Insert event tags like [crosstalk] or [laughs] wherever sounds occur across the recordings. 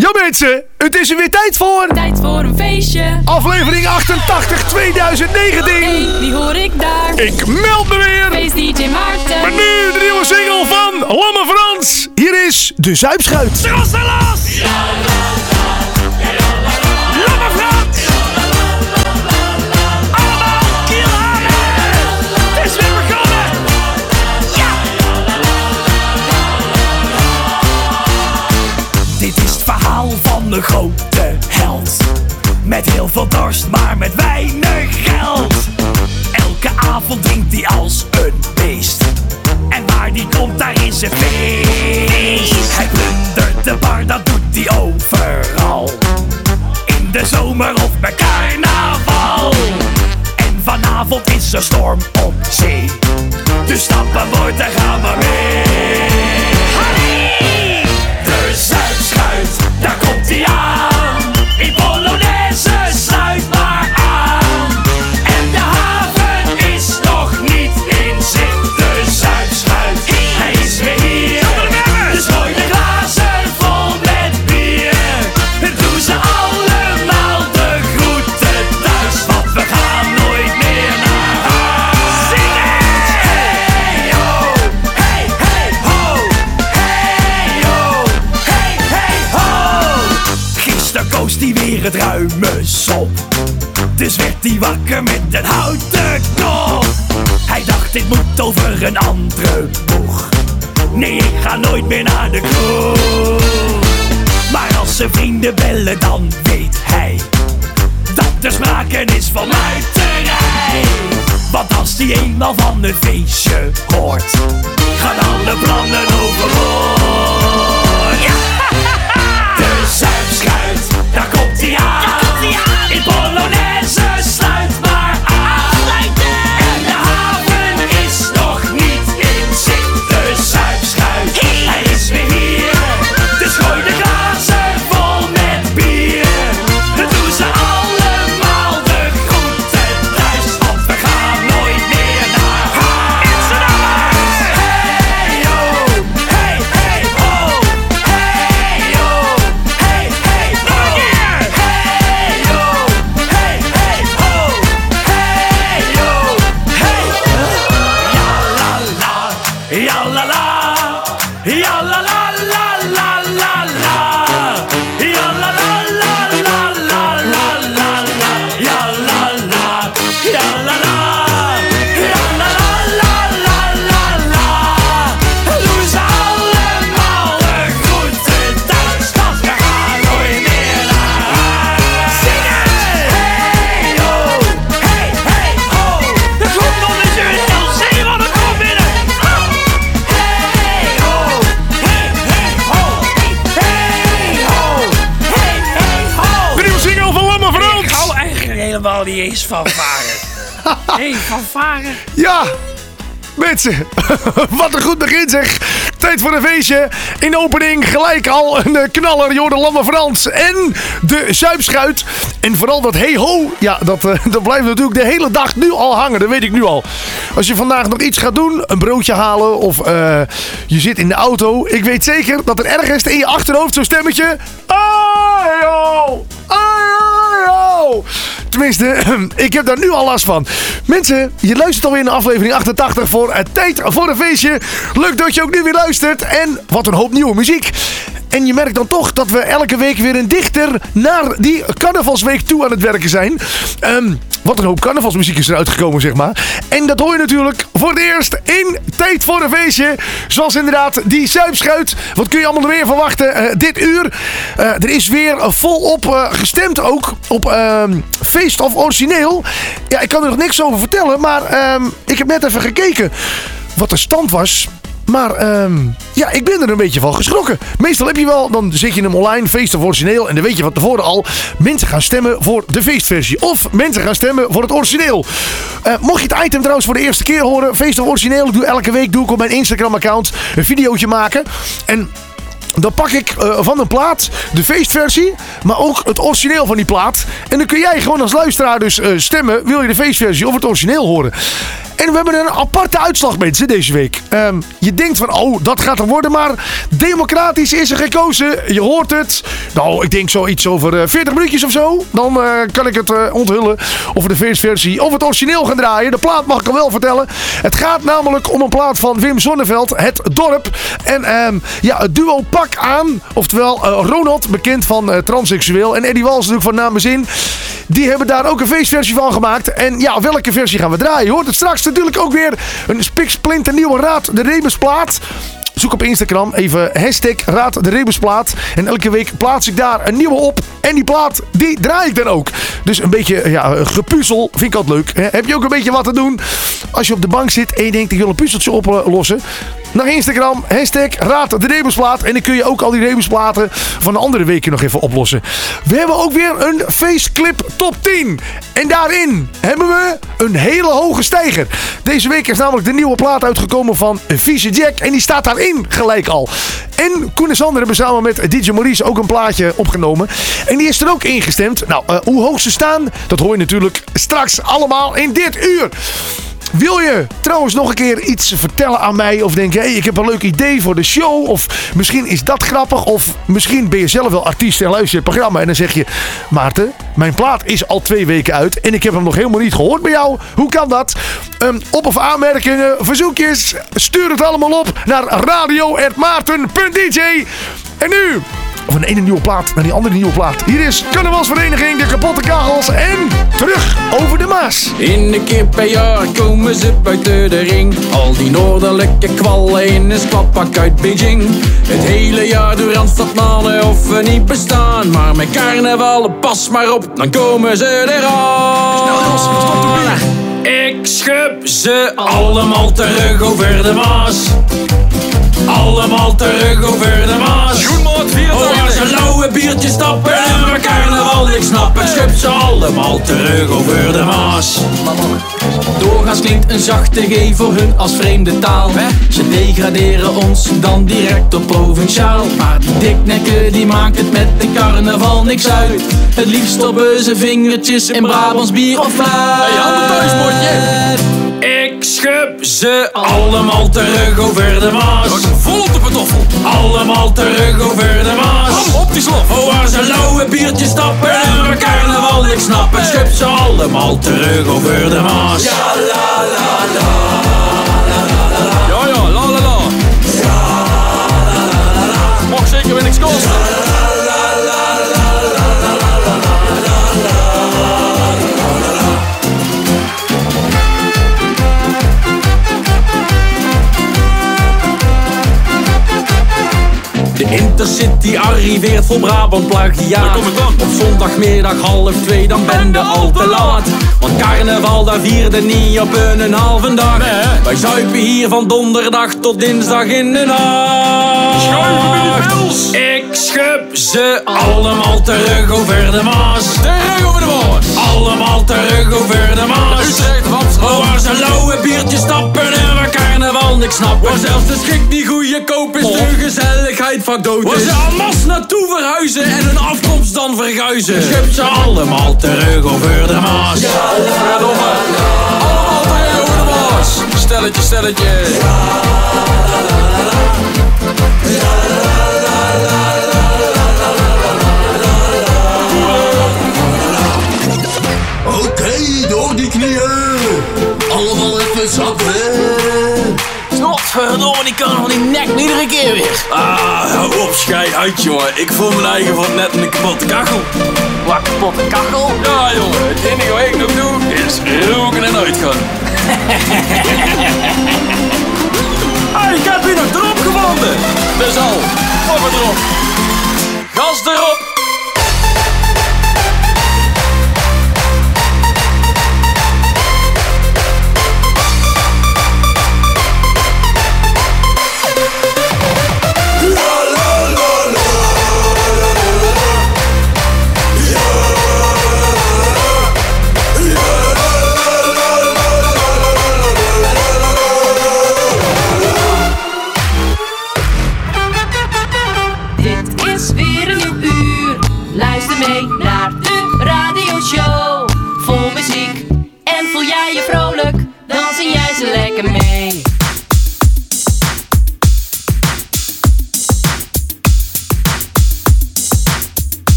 Ja mensen, het is er weer tijd voor Tijd voor een feestje. aflevering 88 2019. Hey, wie hoor ik daar? Ik meld me weer Feest DJ Maarten. met nu de nieuwe single van Lamme Frans. Hier is De Zuipschuit. Lange Frans! Dorst, maar met weinig geld. Elke avond drinkt hij als een beest. En waar die komt, daar is een feest. Hij plundert de bar, dat doet hij overal. In de zomer of bij carnaval. En vanavond is er storm op zee. Dus stappen wordt gaan we mee. Harry! De Zuidschuit, daar komt hij aan. Dus werd hij wakker met een houten kop. Hij dacht, dit moet over een andere boeg. Nee, ik ga nooit meer naar de kroeg. Maar als zijn vrienden bellen, dan weet hij dat er sprake is van muiterij. Want als hij eenmaal van een feestje hoort, gaan alle plannen overboord. Varen. [laughs] Hé, van varen. Ja, mensen, [laughs] wat een goed begin zeg. Tijd voor een feestje. In de opening gelijk al een knaller. Jorde Lamme Frans en de Zuipschuit. En vooral dat hey ho, ja, dat, eh, dat blijft natuurlijk de hele dag nu al hangen. Dat weet ik nu al. Als je vandaag nog iets gaat doen, een broodje halen of eh, je zit in de auto. Ik weet zeker dat er ergens in je achterhoofd zo'n stemmetje... Hey ho, hey ho. Tenminste, [clears throat] ik heb daar nu al last van. Mensen, je luistert alweer naar aflevering 88 voor het Tijd voor een Feestje. Leuk dat je ook nu weer luistert. En wat een hoop nieuwe muziek. En je merkt dan toch dat we elke week weer een dichter naar die carnavalsweek toe aan het werken zijn. Ehm, wat een hoop carnavalsmuziek is eruit gekomen, zeg maar. En dat hoor je natuurlijk voor het eerst in Tijd voor een Feestje. Zoals inderdaad die Zuipschuit. Wat kun je allemaal weer verwachten eh, dit uur? Eh, er is weer volop eh, gestemd ook op ehm, Feest of Origineel. Ja, ik kan er nog niks over vertellen, maar ehm, ik heb net even gekeken wat de stand was. Maar ehm, ja, ik ben er een beetje van geschrokken. Meestal heb je wel, dan zit je hem online, feest of origineel. En dan weet je van tevoren al, mensen gaan stemmen voor de feestversie. Of mensen gaan stemmen voor het origineel. Eh, mocht je het item trouwens voor de eerste keer horen, feest of origineel. Doe elke week doe ik op mijn Instagram account een videootje maken. En dan pak ik eh, van een plaat de feestversie, maar ook het origineel van die plaat. En dan kun jij gewoon als luisteraar dus eh, stemmen, wil je de feestversie of het origineel horen. En we hebben een aparte uitslag, mensen, deze week. Ehm, je denkt van, oh, dat gaat er worden, maar democratisch is er gekozen. Je hoort het. Nou, ik denk zoiets over eh, 40 minuutjes of zo. Dan eh, kan ik het eh, onthullen of we de feestversie of het origineel gaan draaien. De plaat mag ik al wel vertellen. Het gaat namelijk om een plaat van Wim Zonneveld, Het Dorp. En ehm, ja, het duo Pak Aan, oftewel eh, Ronald, bekend van eh, Transseksueel. En Eddie Wals natuurlijk van Namens In. Die hebben daar ook een feestversie van gemaakt. En ja, welke versie gaan we draaien? Je hoort het straks natuurlijk ook weer een spiksplinter nieuwe Raad de Rebusplaat. Zoek op Instagram even hashtag Raad de Rebusplaat. En elke week plaats ik daar een nieuwe op. En die plaat, die draai ik dan ook. Dus een beetje ja, gepuzzel vind ik altijd leuk. Heb je ook een beetje wat te doen? Als je op de bank zit en je denkt ik wil een puzzeltje oplossen. Naar Instagram, hashtag Raad de Rebusplaat. En dan kun je ook al die Rebusplaten van de andere weken nog even oplossen. We hebben ook weer een faceclip top 10. En daarin hebben we een hele hoge stijger. Deze week is namelijk de nieuwe plaat uitgekomen van Vieze Jack. En die staat daarin gelijk al. En Koen en Sander hebben samen met DJ Maurice ook een plaatje opgenomen. En die is er ook ingestemd. Nou, eh, hoe hoog ze staan, dat hoor je natuurlijk straks allemaal in dit uur. Wil je trouwens nog een keer iets vertellen aan mij? Of denk je, hey, ik heb een leuk idee voor de show? Of misschien is dat grappig? Of misschien ben je zelf wel artiest en luister je het programma. En dan zeg je, Maarten, mijn plaat is al twee weken uit. En ik heb hem nog helemaal niet gehoord bij jou. Hoe kan dat? Ehm, op- of aanmerkingen, verzoekjes. Stuur het allemaal op naar radio.maarten.dj. En nu... Van de ene nieuwe plaat naar die andere nieuwe plaat. Hier is Carnavalsvereniging De Kapotte Kagels en terug over de Maas. In een keer per jaar komen ze buiten de ring. Al die noordelijke kwallen in een skladpak uit Beijing. Het hele jaar door Randstad mannen of we niet bestaan. Maar met carnaval, pas maar op, dan komen ze eraan. Ik schub ze allemaal terug over de Maas. Allemaal terug over de Maas. Oh, waar ze lauwe biertjes stappen en we carnaval, ik snap het. Schub ze allemaal terug over de Maas. Doorgaans klinkt een zachte G voor hun als vreemde taal. Ze degraderen ons dan direct op provinciaal. Maar die diknekken die maakt het met de carnaval niks uit. Het liefst stoppen ze vingertjes in Brabants bier of fluit. Ik schub ze allemaal terug over de Maas. Vol op de patoffel. Allemaal terug over de Maas. op die slof. Oh, waar ze lauwe biertjes stappen en we carnaval ik snap het. Schub ze allemaal terug over de Maas. Ja, la, la, la. De Intercity arriveert vol Brabant plagiaat. Op zondagmiddag half twee, dan ben je al te laat. Want carnaval, daar vierde niet op een halve dag. Wij zuipen hier van donderdag tot dinsdag in de nacht. Ik schub ze allemaal terug over de Maas. Terug over de Maas. Allemaal terug over de Maas. Utrecht, Amsterdam. Waar ze lauwe biertjes stappen niks. Waar zelfs de schik niet goedkoop is, de gezelligheid vaak dood is. Waar ze almas naartoe verhuizen en hun afkomst dan verguizen. Schub ze allemaal terug over de Maas. Verdomme. Allemaal terug over de Maas. Stelletje, stelletje. Oké, kan van die nek iedere keer weer. Ah, hou op, schei uit, jongen. Ik voel mijn eigen van net een kapotte kachel. Wat kapotte kachel? Ja, jongen. Het enige wat ik nog doe, is roken en uitgaan. [laughs] ah, ik heb hier nog erop gevonden. Dus al, op erop. Gas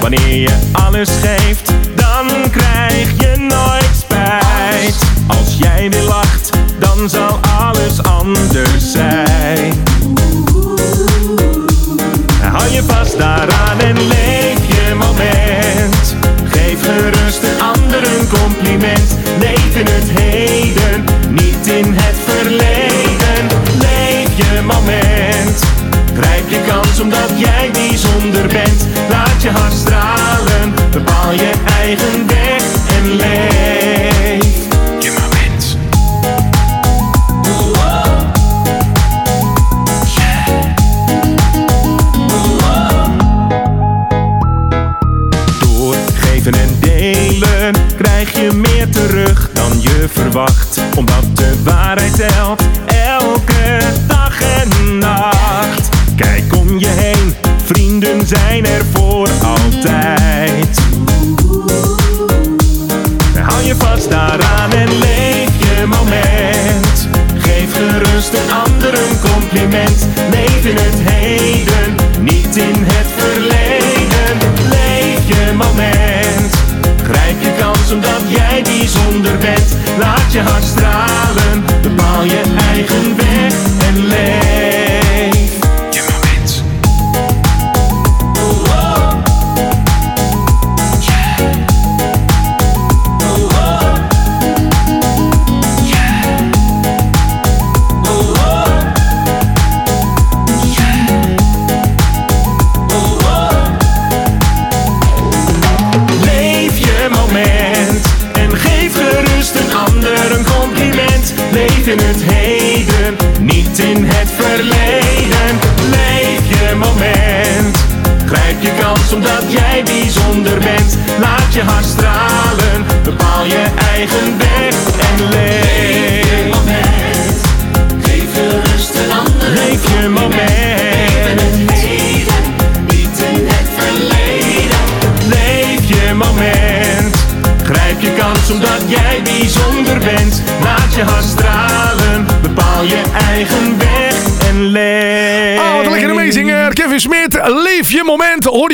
Wanneer je alles geeft, dan krijg je nooit spijt. Als jij weer lacht, dan zal alles anders zijn. Hou je vast daaraan en leef je moment. Geef gerust een ander een compliment. Leef in het heden, niet in het verleden. Leef je moment. Grijp je kans omdat jij bijzonder bent. Je hart stralen, bepaal je eigen weg en leef je moment. Door geven en delen krijg je meer terug dan je verwacht. Omdat compliment. Leef in het heden, niet in het verleden. Leef je moment. Grijp je kans omdat jij bijzonder bent. Laat je hart stralen, bepaal je eigen weg en leef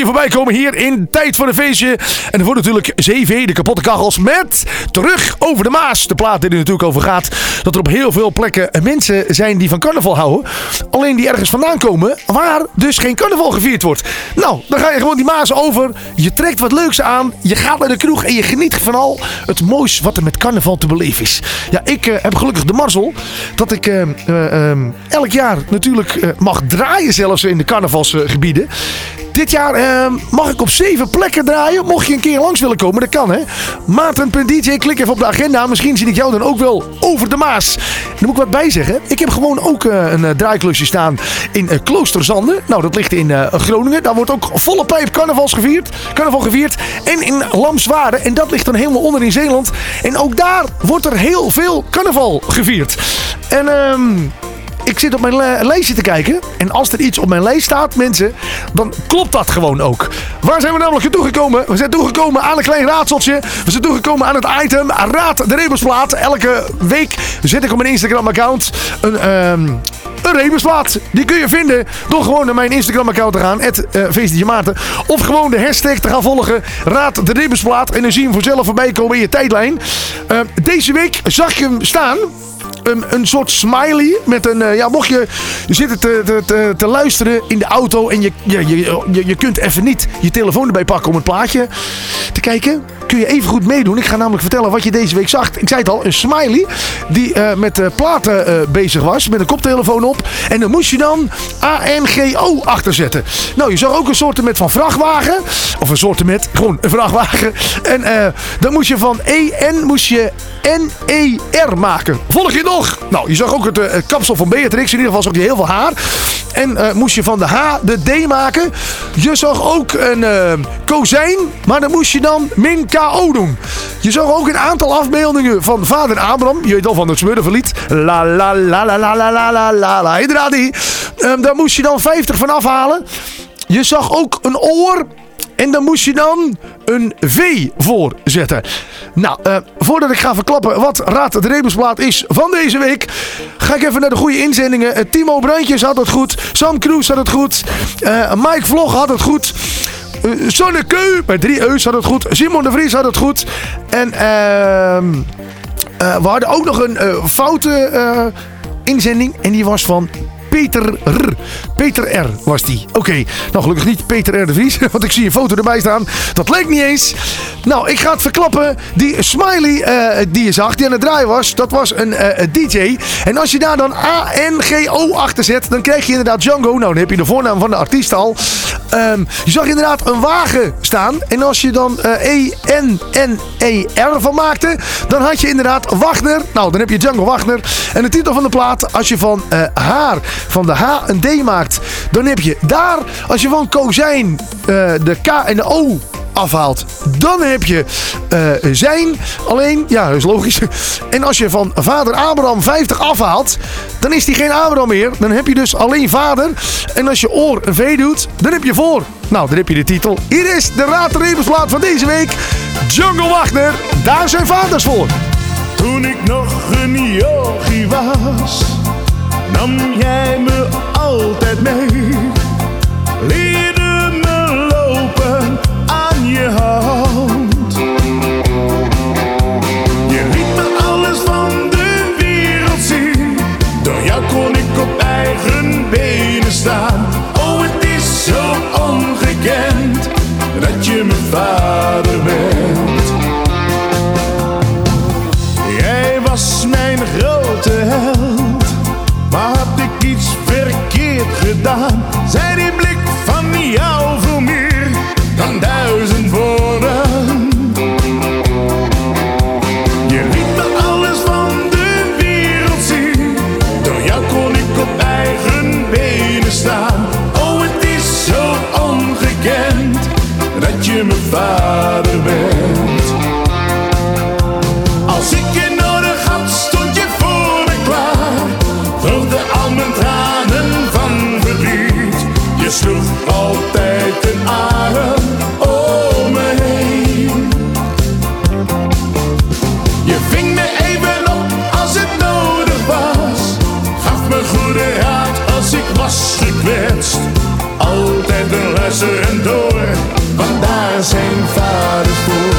voorbij komen hier in Tijd voor een Feestje. En er wordt natuurlijk CV, de kapotte kachels, met Terug over de Maas. De plaat die er natuurlijk over gaat. Dat er op heel veel plekken mensen zijn die van carnaval houden. Alleen die ergens vandaan komen waar dus geen carnaval gevierd wordt. Nou, dan ga je gewoon die Maas over. Je trekt wat leuks aan. Je gaat naar de kroeg en je geniet van al het moois wat er met carnaval te beleven is. Ja, ik eh, heb gelukkig de mazzel dat ik eh, eh, eh, elk jaar natuurlijk mag draaien zelfs in de carnavalsgebieden. Dit jaar eh, mag ik op zeven plekken draaien. Mocht je een keer langs willen komen, dat kan hè. Maarten.dj, klik even op de agenda. Misschien zie ik jou dan ook wel over de Maas. Daar moet ik wat bij zeggen. Ik heb gewoon ook eh, een eh, draaiklusje staan in eh, Kloosterzanden. Nou, dat ligt in Groningen. Daar wordt ook volle pijp carnavals gevierd, carnaval gevierd. En in Lamswaarde. En dat ligt dan helemaal onder in Zeeland. En ook daar wordt er heel veel carnaval gevierd. En ehm ik zit op mijn li- lijstje te kijken. En als er iets op mijn lijst staat, mensen, dan klopt dat gewoon ook. Waar zijn we namelijk naartoe gekomen? We zijn toegekomen aan een klein raadseltje. We zijn toegekomen aan het item Raad de Rebusplaat. Elke week zet ik op mijn Instagram-account een... ehm een rebusplaat. Die kun je vinden door gewoon naar mijn Instagram-account te gaan. Het uh, Maarten. Of gewoon de hashtag te gaan volgen. Raad de rebusplaat. En dan zie je hem vanzelf voorbij komen in je tijdlijn. Eh, deze week zag je hem staan een, soort smiley met een... eh, ja, mocht je zitten te, te, te, te luisteren in de auto en je, je, je, je, kunt even niet je telefoon erbij pakken om het plaatje te kijken, kun je even goed meedoen. Ik ga namelijk vertellen wat je deze week zag. Ik zei het al, een smiley die eh, met eh, platen bezig was, met een koptelefoon op. En dan moest je dan ANGO achter zetten. Nou, je zag ook een soort met van vrachtwagen. Of een soort met, gewoon een vrachtwagen. En dan moest je van EN moest je NER maken. Volg je nog? Nou, je zag ook het, eh, het kapsel van Beatrix. In ieder geval zag je heel veel haar. En eh, moest je van de H de D maken. Je zag ook een eh, kozijn. Maar dan moest je dan min KO doen. Je zag ook een aantal afbeeldingen van vader Abraham. Je weet al van het smurrenverlied. La la la la la la la la la la. Ehm, daar moest je dan 50 van afhalen. Je zag ook een oor. En dan moest je dan een V voor zetten. Nou, eh, voordat ik ga verklappen wat Raad de Rebusplaat is van deze week, ga ik even naar de goede inzendingen. Eh, Timo Brandjes had het goed. Sam Kroes had het goed. eh, Mike Vlog had het goed. Sonneke, bij drie E's had het goed. Simon de Vries had het goed. En ehm eh, we hadden ook nog een foute inzending. En die was van Peter R. Peter R. was die. Oké, nou gelukkig niet Peter R. de Vries. [laughs] Want ik zie een foto erbij staan. Dat leek niet eens. Nou, ik ga het verklappen. Die smiley eh, die je zag, die aan het draaien was. Dat was een eh, DJ. En als je daar dan A-N-G-O achter zet. Dan krijg je inderdaad Django. Nou, dan heb je de voornaam van de artiest al. Ehm, je zag inderdaad een wagen staan. En als je dan eh, E-N-N-E-R van maakte. Dan had je inderdaad Wagner. Nou, dan heb je Django Wagner. En de titel van de plaat. Als je van haar, van de H een D maakt. Dan heb je daar. Als je van kozijn eh, de K en de O afhaalt. Dan heb je eh, zijn. Alleen, ja, dat is logisch. En als je van vader Abraham 50 afhaalt, dan is die geen Abraham meer. Dan heb je dus alleen vader. En als je oor een V doet, dan heb je voor. Nou, dan heb je de titel. Hier is de Raad van deze week. Jungle Wagner, daar zijn vaders voor. Toen ik nog een yogi was, nam jij me altijd mee. Leerde me lopen aan je hand. Je liet me alles van de wereld zien. Door jou kon ik op eigen benen staan. Oh, het is zo ongekend dat je mijn vader iets verkeerd gedaan? Zij die blik van jou want daar zijn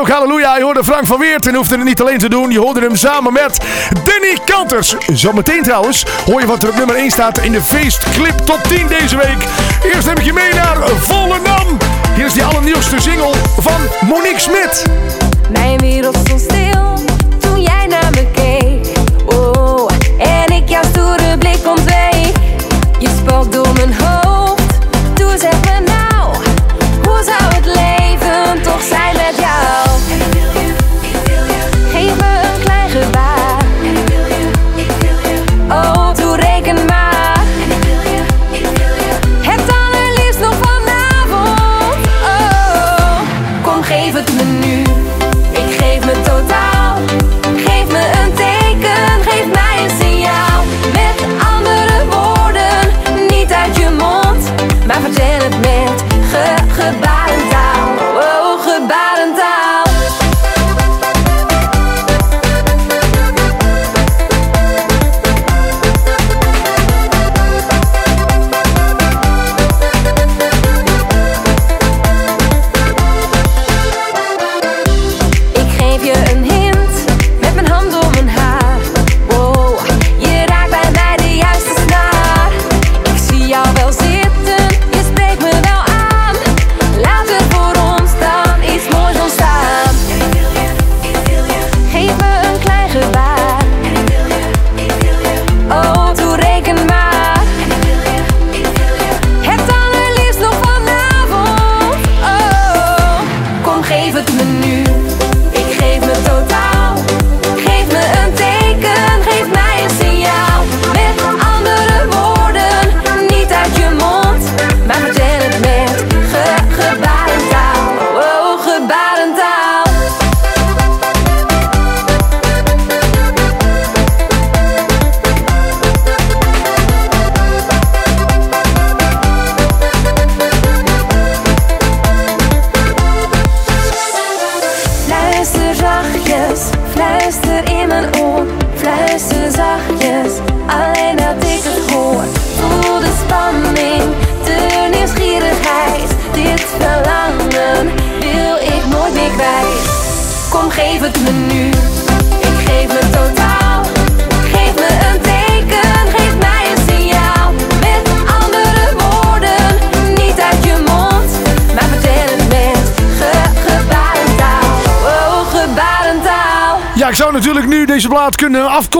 ook Halleluja. Je hoorde Frank van Weert en hoefde het niet alleen te doen. Je hoorde hem samen met Danny Kanters. Zometeen trouwens hoor je wat er op nummer 1 staat in de feestclip top 10 deze week. Eerst neem ik je mee naar Volendam. Hier is die allernieuwste single van Monique Smit. Mijn wereld stond stil toen jij naar me keek. Oh, en ik jouw stoere blik ontweek. Je spook door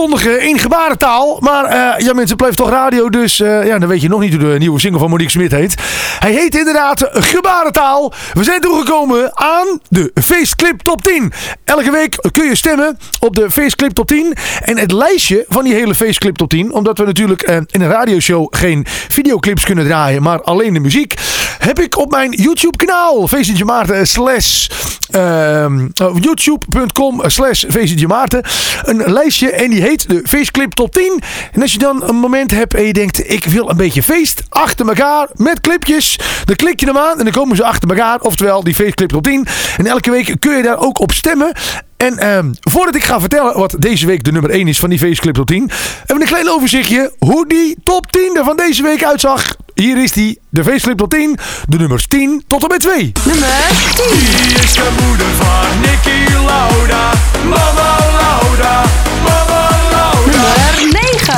in gebarentaal. Maar eh, ja, mensen, blijft toch radio. Dus eh, ja, dan weet je nog niet hoe de nieuwe single van Monique Smit heet. Hij heet inderdaad Gebarentaal. We zijn toegekomen aan de Feestclip Top 10. Elke week kun je stemmen op de Feestclip Top 10. En het lijstje van die hele Feestclip Top 10. Omdat we natuurlijk eh, in een radioshow geen videoclips kunnen draaien. Maar alleen de muziek. Heb ik op mijn YouTube kanaal. Feestje Maarten slash... ehm, oh, YouTube.com slash Maarten een lijstje en die heet de Feestclip Top 10. En als je dan een moment hebt en je denkt, ik wil een beetje feest achter elkaar met clipjes, dan klik je hem aan en dan komen ze achter elkaar. Oftewel die Feestclip Top 10. En elke week kun je daar ook op stemmen. En ehm, voordat ik ga vertellen wat deze week de nummer 1 is van die Feestclip Top 10, hebben we een klein overzichtje hoe die top 10 er van deze week uitzag. Hier is die, de Feestclip Top 10, de nummers 10 tot en met 2. Nummer 10. Wie is de moeder van Nicky Lauda? Mama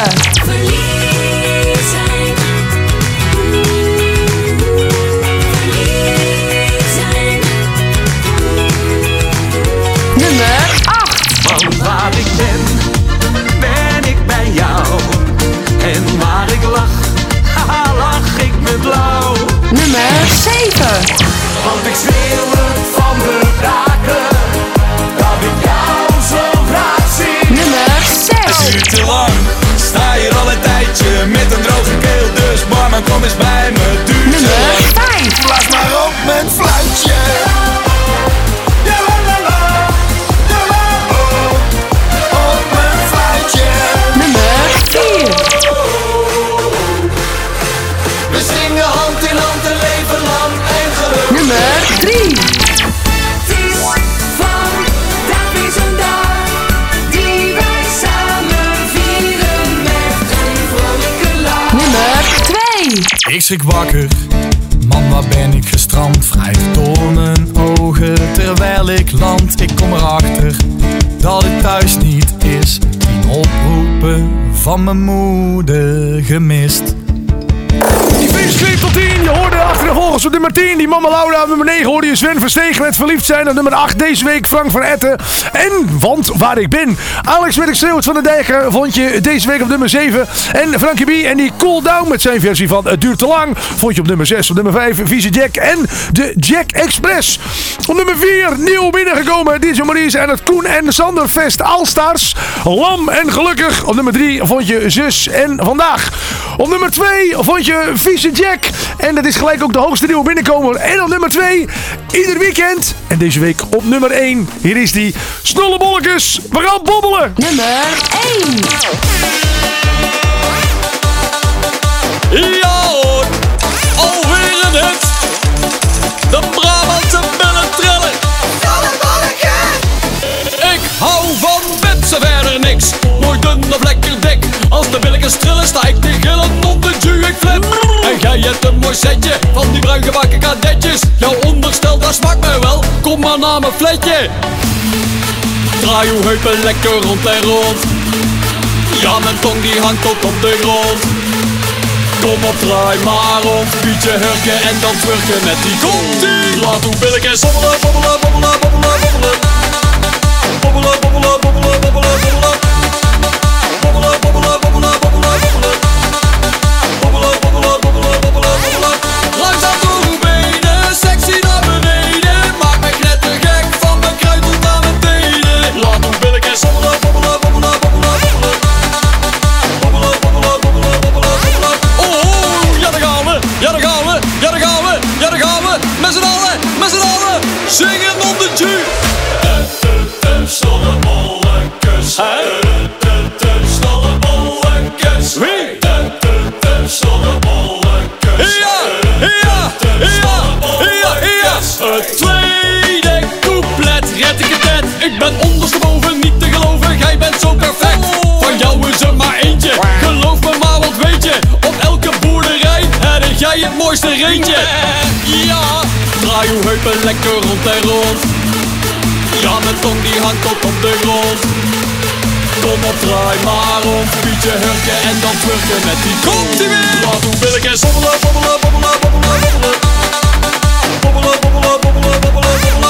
Nummer 9. Verlies zijn. Verlies zijn. Nummer 8. Want waar ik ben, ben ik bij jou. En waar ik lach, lach ik met blauw. Nummer 7. Want ik het van de daken, dat ik jou zo graag zie. Nummer 6. Kom eens bij me, schrik wakker, man waar ben ik gestrand? Wrijft door mijn ogen terwijl ik land. Ik kom erachter dat het thuis niet is. Tien oproepen van mijn moeder gemist. Tot 10. Je hoorde achter de volgers op nummer 10. Die Mama Laura op nummer 9 hoorde je Sven Verstegen met Verliefd zijn. Op nummer 8 deze week Frank van Etten. En Want Waar Ik Ben. Alex met schreeuwt van de Dijker vond je deze week op nummer 7. En Frankie B en die Cool Down met zijn versie van Het duurt te lang. Vond je op nummer 6. Op nummer 5 Vieze Jack en de Jack Express. Op nummer 4 nieuw binnengekomen. DJ Maurice en het Koen en Sander Fest Allstars. Lam en Gelukkig. Op nummer 3 vond je Zus en Vandaag. Op nummer 2 vond je Vieze Jack. En dat is gelijk ook de hoogste nieuwe binnenkomer. En op nummer 2 ieder weekend. En deze week op nummer 1. Hier is die Snollebolletjes. We gaan bobbelen. Nummer 1. Ja hoor, alweer een hit. De dik. Als de billetjes trillen sta ik te gillen op de ik flip. En jij hebt een mooi setje van die bruin gebakken kadetjes. Jouw onderstel dat smaakt mij wel. Kom maar naar mijn fletje. Draai uw heupen lekker rond en rond. Ja, mijn tong die hangt tot op de grond. Kom op, draai maar om, bied je hurken en dan twurken met die kontie. Laat uw billetjes bobbelen, bobbelen, bobbelen. Bobbelen, bobbelen, bobbelen, bobbelen, bobbelen. Bobbelen, mooiste reetje. Ja, draai uw heupen lekker rond en rond. Ja, mijn tong die hangt tot op de grond. Kom op, draai maar om, bied je hurken en dan twurken met die Komt ie weer! Laat uw billetjes bobbelen, bobbelen, bobbelen, bobbelen, bobbelen. Bobbelen, bobbelen, bobbelen, bobbelen, bobbelen. Bobbelen,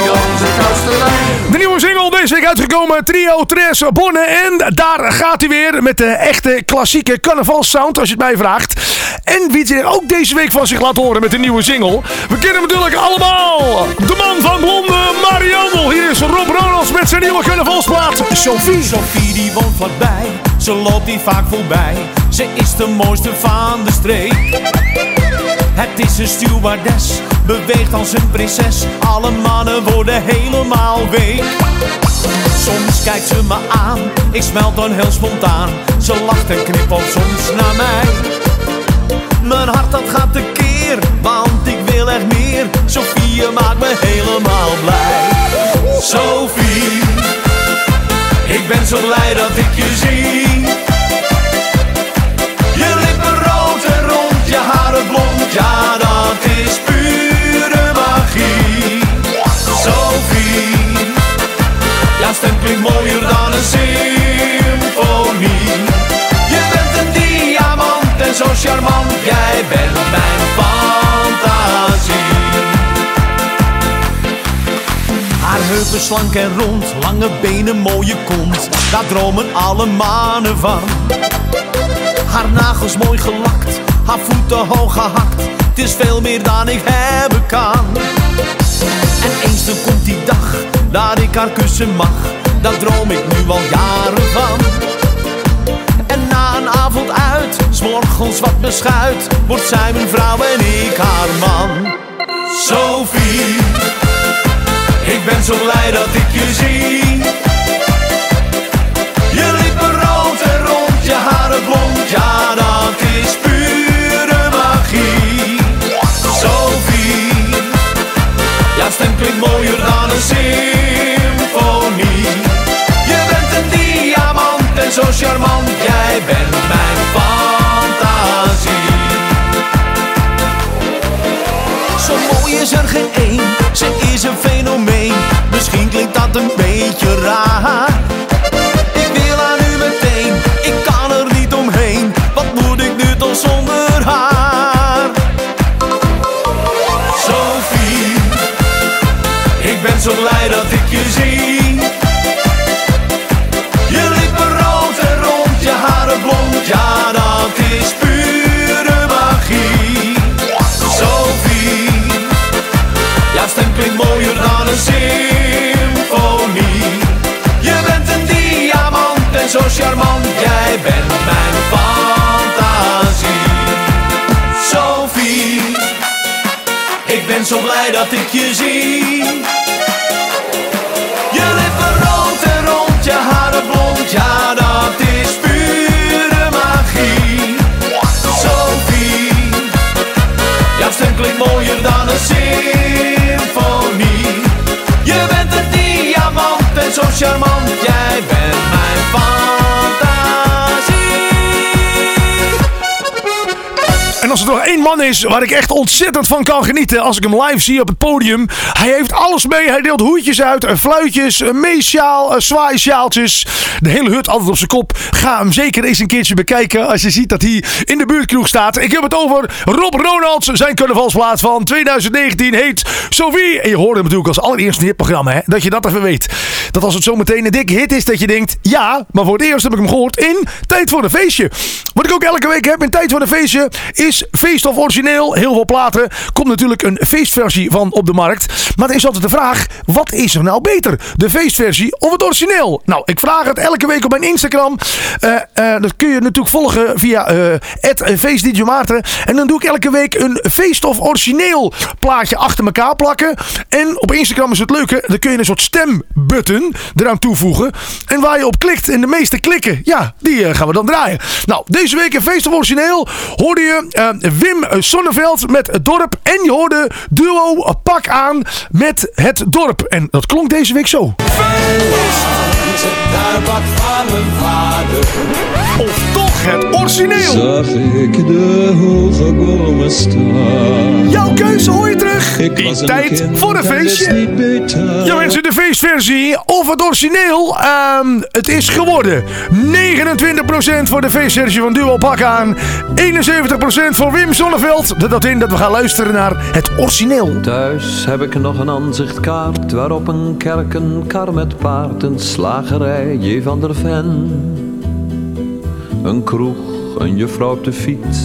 onze kastelein. De nieuwe single deze week uitgekomen. Trio Tres Bonne. En daar gaat hij weer met de echte klassieke carnavalsound, als je het mij vraagt. En wie zich ook deze week van zich laat horen met een nieuwe single. We kennen hem natuurlijk allemaal. De man van Blonde, Marianne. Hier is Rob Ronalds met zijn nieuwe carnavalsplaat. Sophie. Sophie die woont vlakbij, ze loopt hier vaak voorbij. Ze is de mooiste van de streek. Het is een stewardess, beweegt als een prinses. Alle mannen worden helemaal week. Soms kijkt ze me aan, ik smelt dan heel spontaan. Ze lacht en knippelt soms naar mij. Mijn hart dat gaat tekeer, want ik wil echt meer. Sophie maakt me helemaal blij. Sophie, ik ben zo blij dat ik je zie. Ja dat is pure magie. Sophie, jouw stem klinkt mooier dan een symfonie. Je bent een diamant en zo charmant, jij bent mijn fantasie. Haar heupen slank en rond, lange benen, mooie kont, daar dromen alle mannen van. Haar nagels mooi gelakt, haar voeten hoog gehakt. Het is veel meer dan ik hebben kan. En eens dan komt die dag dat ik haar kussen mag. Daar droom ik nu al jaren van. En na een avond uit, s'morgens wat beschuit, wordt zij mijn vrouw en ik haar man. Sophie, ik ben zo blij dat ik je zie. Je lippen rood en rond, je haren blond, ja dat is pure stem klinkt mooier dan een symfonie. Je bent een diamant en zo charmant, jij bent mijn fantasie. Zo mooi is er geen één, ze is een fenomeen. Misschien klinkt dat een beetje raar. Blij dat ik je zie. Je lippen rood en rond, je haren blond, ja dat is pure magie. Sophie, jouw stem klinkt mooier dan een symfonie. Je bent een diamant en zo charmant, als er nog één man is waar ik echt ontzettend van kan genieten als ik hem live zie op het podium. Hij heeft alles mee. Hij deelt hoedjes uit, eh, fluitjes, een meesjaal, eh, zwaaisjaaltjes. De hele hut altijd op zijn kop. Ga hem zeker eens een keertje bekijken als je ziet dat hij in de buurtkroeg staat. Ik heb het over Rob Ronalds. Zijn carnavalsplaat van 2019 heet Sophie. En je hoorde hem natuurlijk als allereerste in dit programma. Hè? Dat je dat even weet. Dat als het zometeen een dikke hit is dat je denkt... Ja, maar voor het eerst heb ik hem gehoord in Tijd voor een Feestje. Wat ik ook elke week heb in Tijd voor een Feestje is feest of origineel. Heel veel platen. Komt natuurlijk een feestversie van op de markt. Maar er is altijd de vraag, wat is er nou beter? De feestversie of het origineel? Nou, ik vraag het elke week op mijn Instagram. Eh, eh, dat kun je natuurlijk volgen via uh, Maarten. En dan doe ik elke week een feest of origineel plaatje achter elkaar plakken. En op Instagram is het leuke, dan kun je een soort stembutton eraan toevoegen. En waar je op klikt en de meeste klikken, ja, die gaan we dan draaien. Nou, deze week een feest of origineel hoorde je Wim Sonneveld met het dorp. En je hoorde duo Pak aan met het dorp. En dat klonk deze week zo. Daar wat van mijn vader. Of het origineel. Zag ik de hoge bomen staan. Jouw keuze hoor je terug. Ik in was een tijd kind voor een feestje. Ja mensen, de feestversie of het origineel. Ehm, het is geworden 29% voor de feestversie van Duo Pak aan. 71% voor Wim Sonneveld. Dat houdt in dat we gaan luisteren naar het origineel. Thuis heb ik nog een aanzichtkaart waarop een kerk, een kar met paard, een slagerij, J. van der Ven. Een kroeg, een juffrouw op de fiets.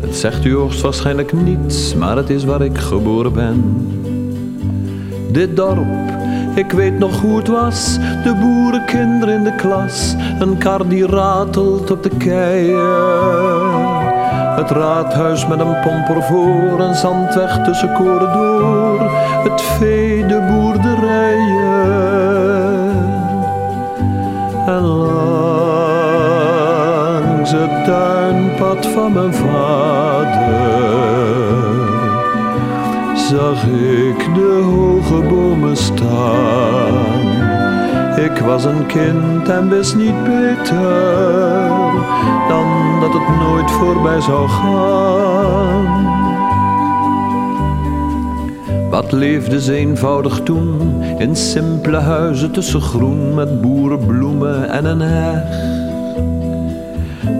Het zegt u hoogstwaarschijnlijk niets, maar het is waar ik geboren ben. Dit dorp, ik weet nog hoe het was. De boerenkinderen in de klas. Een kar die ratelt op de keien. Het raadhuis met een pomper voor. Een zandweg tussen koren door. Het vee, mijn vader zag ik de hoge bomen staan. Ik was een kind en wist niet beter dan dat het nooit voorbij zou gaan. Wat leefde ze eenvoudig toen in simpele huizen tussen groen met boerenbloemen en een heg.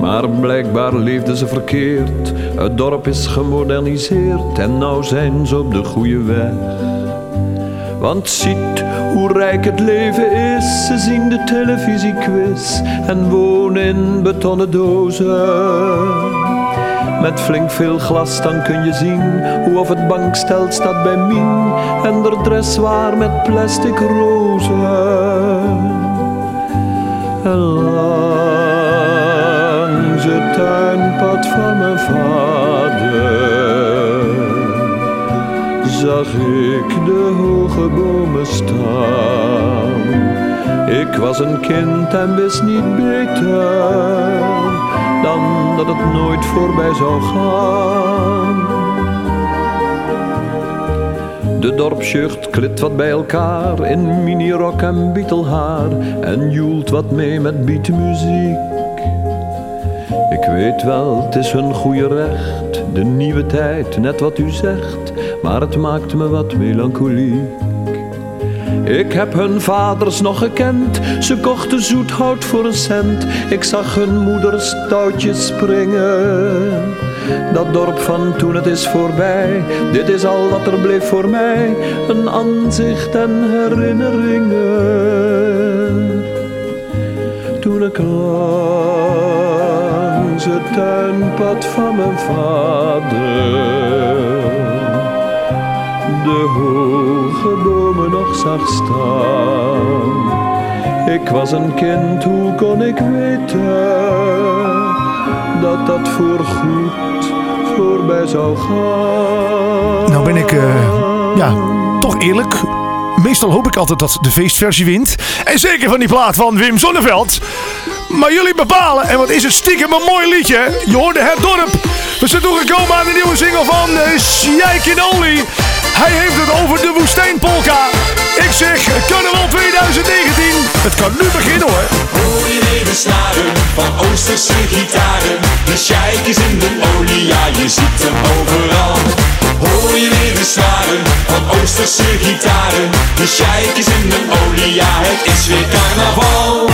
Maar blijkbaar leefden ze verkeerd. Het dorp is gemoderniseerd en nou zijn ze op de goede weg. Want ziet hoe rijk het leven is. Ze zien de televisiequiz en wonen in betonnen dozen. Met flink veel glas dan kun je zien hoe of het bankstel staat bij Mien en de dressoir met plastic rozen. Van mijn vader zag ik de hoge bomen staan. Ik was een kind en wist niet beter dan dat het nooit voorbij zou gaan. De dorpsjeugd klit wat bij elkaar in minirok en bietelhaar en joelt wat mee met beatmuziek. Ik weet wel, het is hun goede recht, de nieuwe tijd, net wat u zegt, maar het maakt me wat melancholiek. Ik heb hun vaders nog gekend, ze kochten zoethout voor een cent. Ik zag hun moeders touwtjes springen. Dat dorp van toen het is voorbij, dit is al wat er bleef voor mij. Een aanzicht en herinneringen. Toen ik tuinpad van mijn vader de hoge bomen nog zag staan. Ik was een kind, hoe kon ik weten dat dat voorgoed voorbij zou gaan? Nou ben ik eh, ja, toch eerlijk. Meestal hoop ik altijd dat de feestversie wint. En zeker van die plaat van Wim Sonneveld. Maar jullie bepalen. En wat is het stiekem een mooi liedje. Je hoorde het dorp. We zijn toegekomen aan de nieuwe single van uh, Sjijk Oli. Hij heeft het over de woestijnpolka. Ik zeg, carnaval 2019. Het kan nu beginnen hoor. Hoor je weer de van Oosterse gitaren? De sheik is in de olie, ja je ziet hem overal. Hoor je weer de snaren van Oosterse gitaren? De sheik is in de olie, ja het is weer carnaval.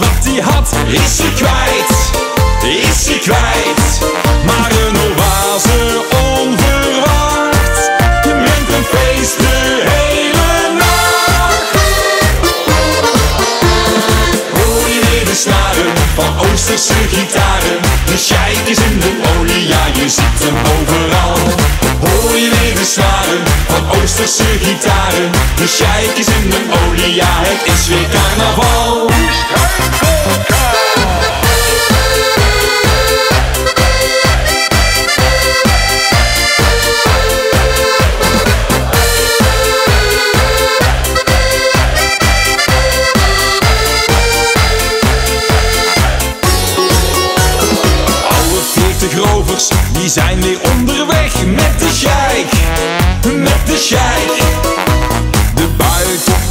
Wat hij had is hij kwijt, is hij kwijt. Maar een oase onverwacht, brengt een feest de hele nacht. Hoor je de snaren van Oosterse gitaren? De sheik is in de olie, ja je ziet hem overal. De snaren van Oosterse gitaren? De sheik is in de olie, ja het is weer carnaval. Die zijn weer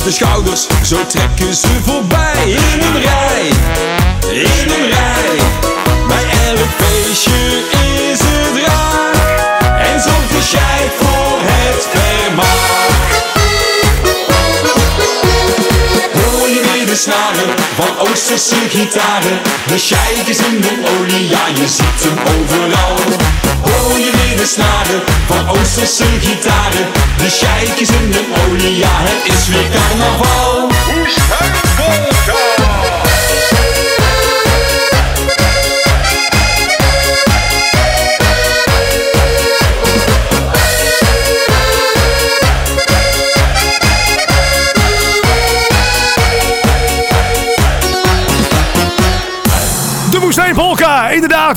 de schouders, zo trekken ze voorbij in een rij, in een rij. Bij elk feestje is het raar en zorgt de sheik voor het vermaak. Hoor je weer de snaren van Oosterse gitaren? De sheik in de olie, ja je ziet hem overal. Weer de snaren van Oosterse gitaren? De sheik is in de olie, ja het is weer carnaval.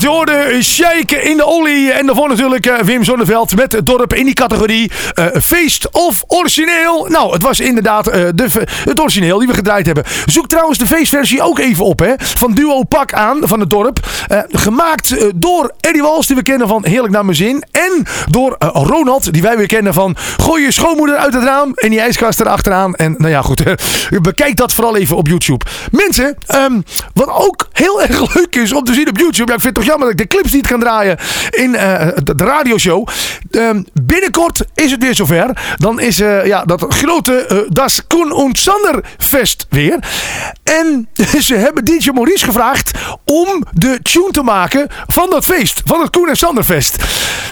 Je hoorde Shake in de olie. En daarvoor natuurlijk eh, Wim Zonneveld met het dorp in die categorie. eh, feest of origineel. Nou, het was inderdaad eh, de, het origineel die we gedraaid hebben. Zoek trouwens de feestversie ook even op. Hè, van Duo Pak aan van het dorp. Gemaakt door Eddie Wals, die we kennen van Heerlijk naar mijn zin. En door Ronald, die wij weer kennen van Gooi je schoonmoeder uit het raam. En die ijskast erachteraan. En nou ja, goed. [laughs] bekijk dat vooral even op YouTube. Mensen, ehm, wat ook heel erg leuk is om te zien op YouTube. Ik vind het toch jammer dat ik de clips niet kan draaien in eh, de, de radioshow. Ehm, binnenkort is het weer zover. Dan is eh, ja, dat grote eh, Das Koen und Sander Fest weer. En [laughs] ze hebben DJ Maurice gevraagd om de tune te maken van dat feest. Van het Koen en Sander Fest.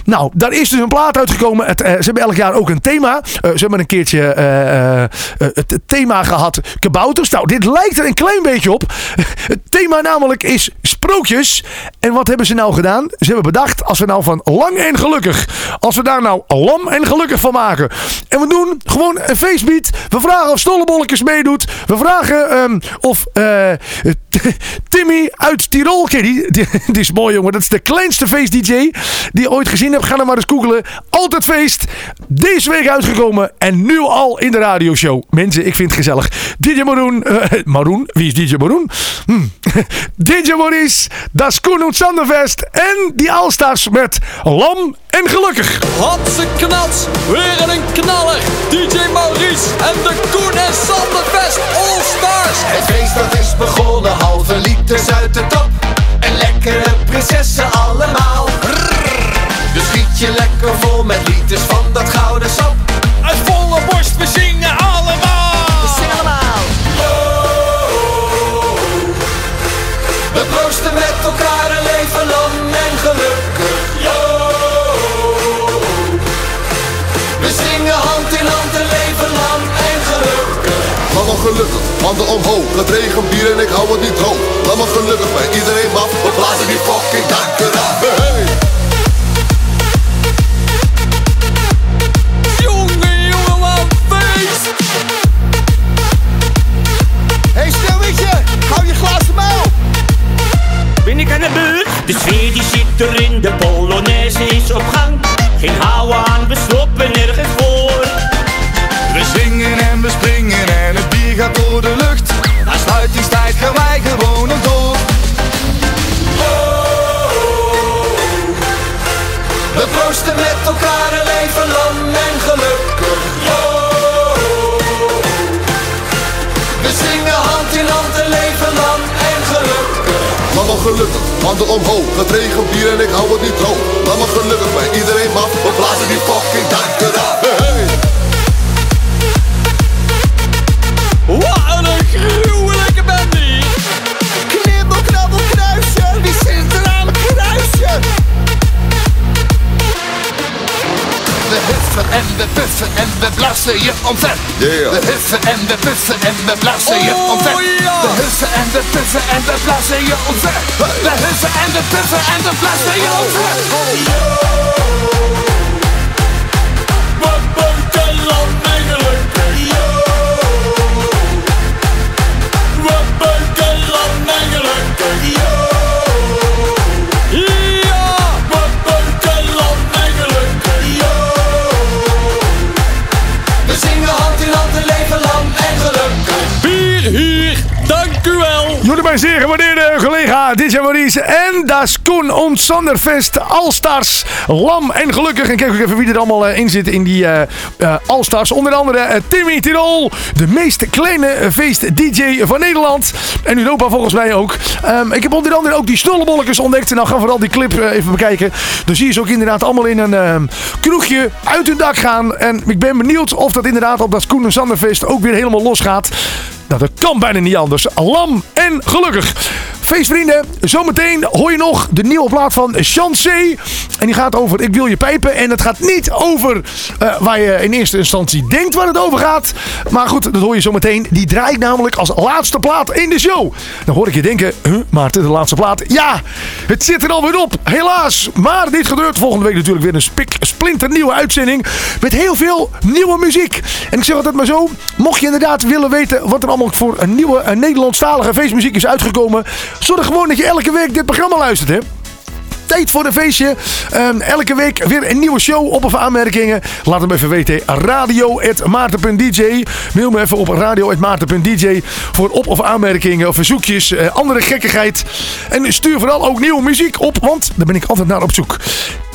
Nou, daar is dus een plaat uitgekomen. Het, ze hebben elk jaar ook een thema. Ze hebben een keertje het thema gehad kabouters. Nou, dit lijkt er een klein beetje op. [laughs] Het thema namelijk is sprookjes. En wat hebben ze nou gedaan? Ze hebben bedacht, als we nou van lang en gelukkig, als we daar nou lam en gelukkig van maken. En we doen gewoon een feestbeat. We vragen of Stollebolletjes meedoet. We vragen ehm, of eh, Timmy uit Tirol, je die, [laughs] die, is mooi jongen. Dat is de kleinste feest-dj die je ooit gezien hebt. Ga dan maar eens googlen. Altijd feest. Deze week uitgekomen en nu al in de radioshow. Mensen, ik vind het gezellig. DJ Maroon. eh, Maroon? Wie is DJ Maroon? Hm. [laughs] DJ Maurice, Das Koen und Sandervest en die Alstars met Lam en Gelukkig. Hatse knats, weer een knaller. DJ Maurice en de Koen en Sandervest All Stars. Het feest dat is begonnen, halve liters uit de top. En lekkere prinsessen allemaal. Dus giet je lekker vol met liters van dat gouden sap. Gelukkig, handen omhoog. Het regent bier en ik hou het niet droog. Laat me gelukkig bij iedereen af. We blazen die fucking dakken af. Hey. Jongen, jongen, wat feest! Hey stelwitje, hou je glazen mouw. Ben ik aan de beurt? De sfeer die zit er in, de Polonaise is op gang. Geen houden aan, we stoppen nergens voor. We zingen en we springen door de lucht. Na gaan wij gewoon nog door. We proosten met elkaar een leven lang en gelukkig. We zingen hand in hand een leven lang en gelukkig. Laat me gelukkig, handen omhoog. Het regent bier en ik hou het niet droog. Laat me gelukkig bij iedereen af. We blazen die fucking dakken af. Huffen en we puffen en we blazen je omver. Yeah. We huffen en we puffen en we blazen je Oh, omver. ja. We huffen en we puffen en we blazen je omver. We huffen en we puffen en we blazen je omver. Wat mijn zeer gewaardeerde collega DJ Maurice en das Koen ons Sanderfest Allstars Lam en gelukkig. En kijk ook even wie er allemaal eh, in zit in die eh eh, Allstars. Onder andere Timmy Tirol, de meest kleine feest-DJ van Nederland. En Europa volgens mij ook. Ehm, ik heb onder andere ook die snollebolletjes ontdekt. En dan gaan we vooral die clip even bekijken. Dan zie je ze ook inderdaad allemaal in een ehm, kroegje uit hun dak gaan. En ik ben benieuwd of dat inderdaad op dat Koen en Sanderfest ook weer helemaal losgaat. Nou, dat kan bijna niet anders. Lam en gelukkig. Feestvrienden, zometeen hoor je nog de nieuwe plaat van Chancé. En die gaat over Ik wil je pijpen. En het gaat niet over eh, waar je in eerste instantie denkt waar het over gaat. Maar goed, dat hoor je zometeen. Die draai ik namelijk als laatste plaat in de show. Dan hoor ik je denken, huh, maar het is de laatste plaat. Ja, het zit er alweer op. Helaas. Maar dit gebeurt volgende week natuurlijk weer een spik, splinternieuwe uitzending. Met heel veel nieuwe muziek. En ik zeg altijd maar zo. Mocht je inderdaad willen weten wat er allemaal voor een nieuwe een Nederlandstalige feestmuziek is uitgekomen. Zorg gewoon dat je elke week dit programma luistert, hè. Tijd voor een feestje. Ehm, elke week weer een nieuwe show. Op of aanmerkingen. Laat hem even weten. Radio.maarten.dj Mail me even op radio.maarten.dj Voor op- of aanmerkingen of verzoekjes. eh, andere gekkigheid. En stuur vooral ook nieuwe muziek op. Want daar ben ik altijd naar op zoek.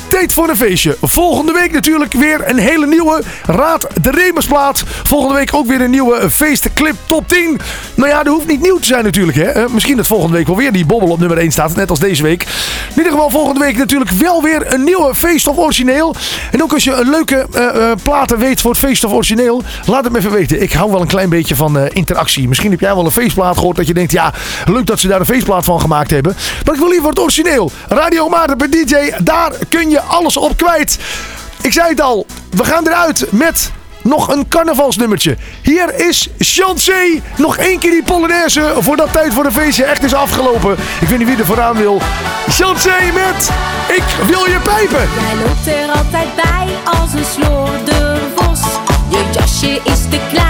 Tijd voor een feestje. Volgende week natuurlijk weer een hele nieuwe Raad de Remersplaat. Volgende week ook weer een nieuwe feestclip top 10. Nou ja, dat hoeft niet nieuw te zijn natuurlijk. Hè. Eh, misschien dat volgende week wel weer die bobbel op nummer 1 staat. Net als deze week. In ieder geval volgende week natuurlijk wel weer een nieuwe feest of origineel. En ook als je een leuke eh, eh, platen weet voor het feest of origineel. Laat het me even weten. Ik hou wel een klein beetje van interactie. Misschien heb jij wel een feestplaat gehoord dat je denkt... Ja, leuk dat ze daar een feestplaat van gemaakt hebben. Maar ik wil liever het origineel. Radio Maarten bij DJ. Daar kun je alles op kwijt. Ik zei het al. We gaan eruit met nog een carnavalsnummertje. Hier is Chancé. Nog één keer die Polonaise voordat tijd voor de feestje echt is afgelopen. Ik weet niet wie er vooraan wil. Chancé met Ik wil je pijpen. Jij loopt er altijd bij als een slordervos. Je jasje is te klein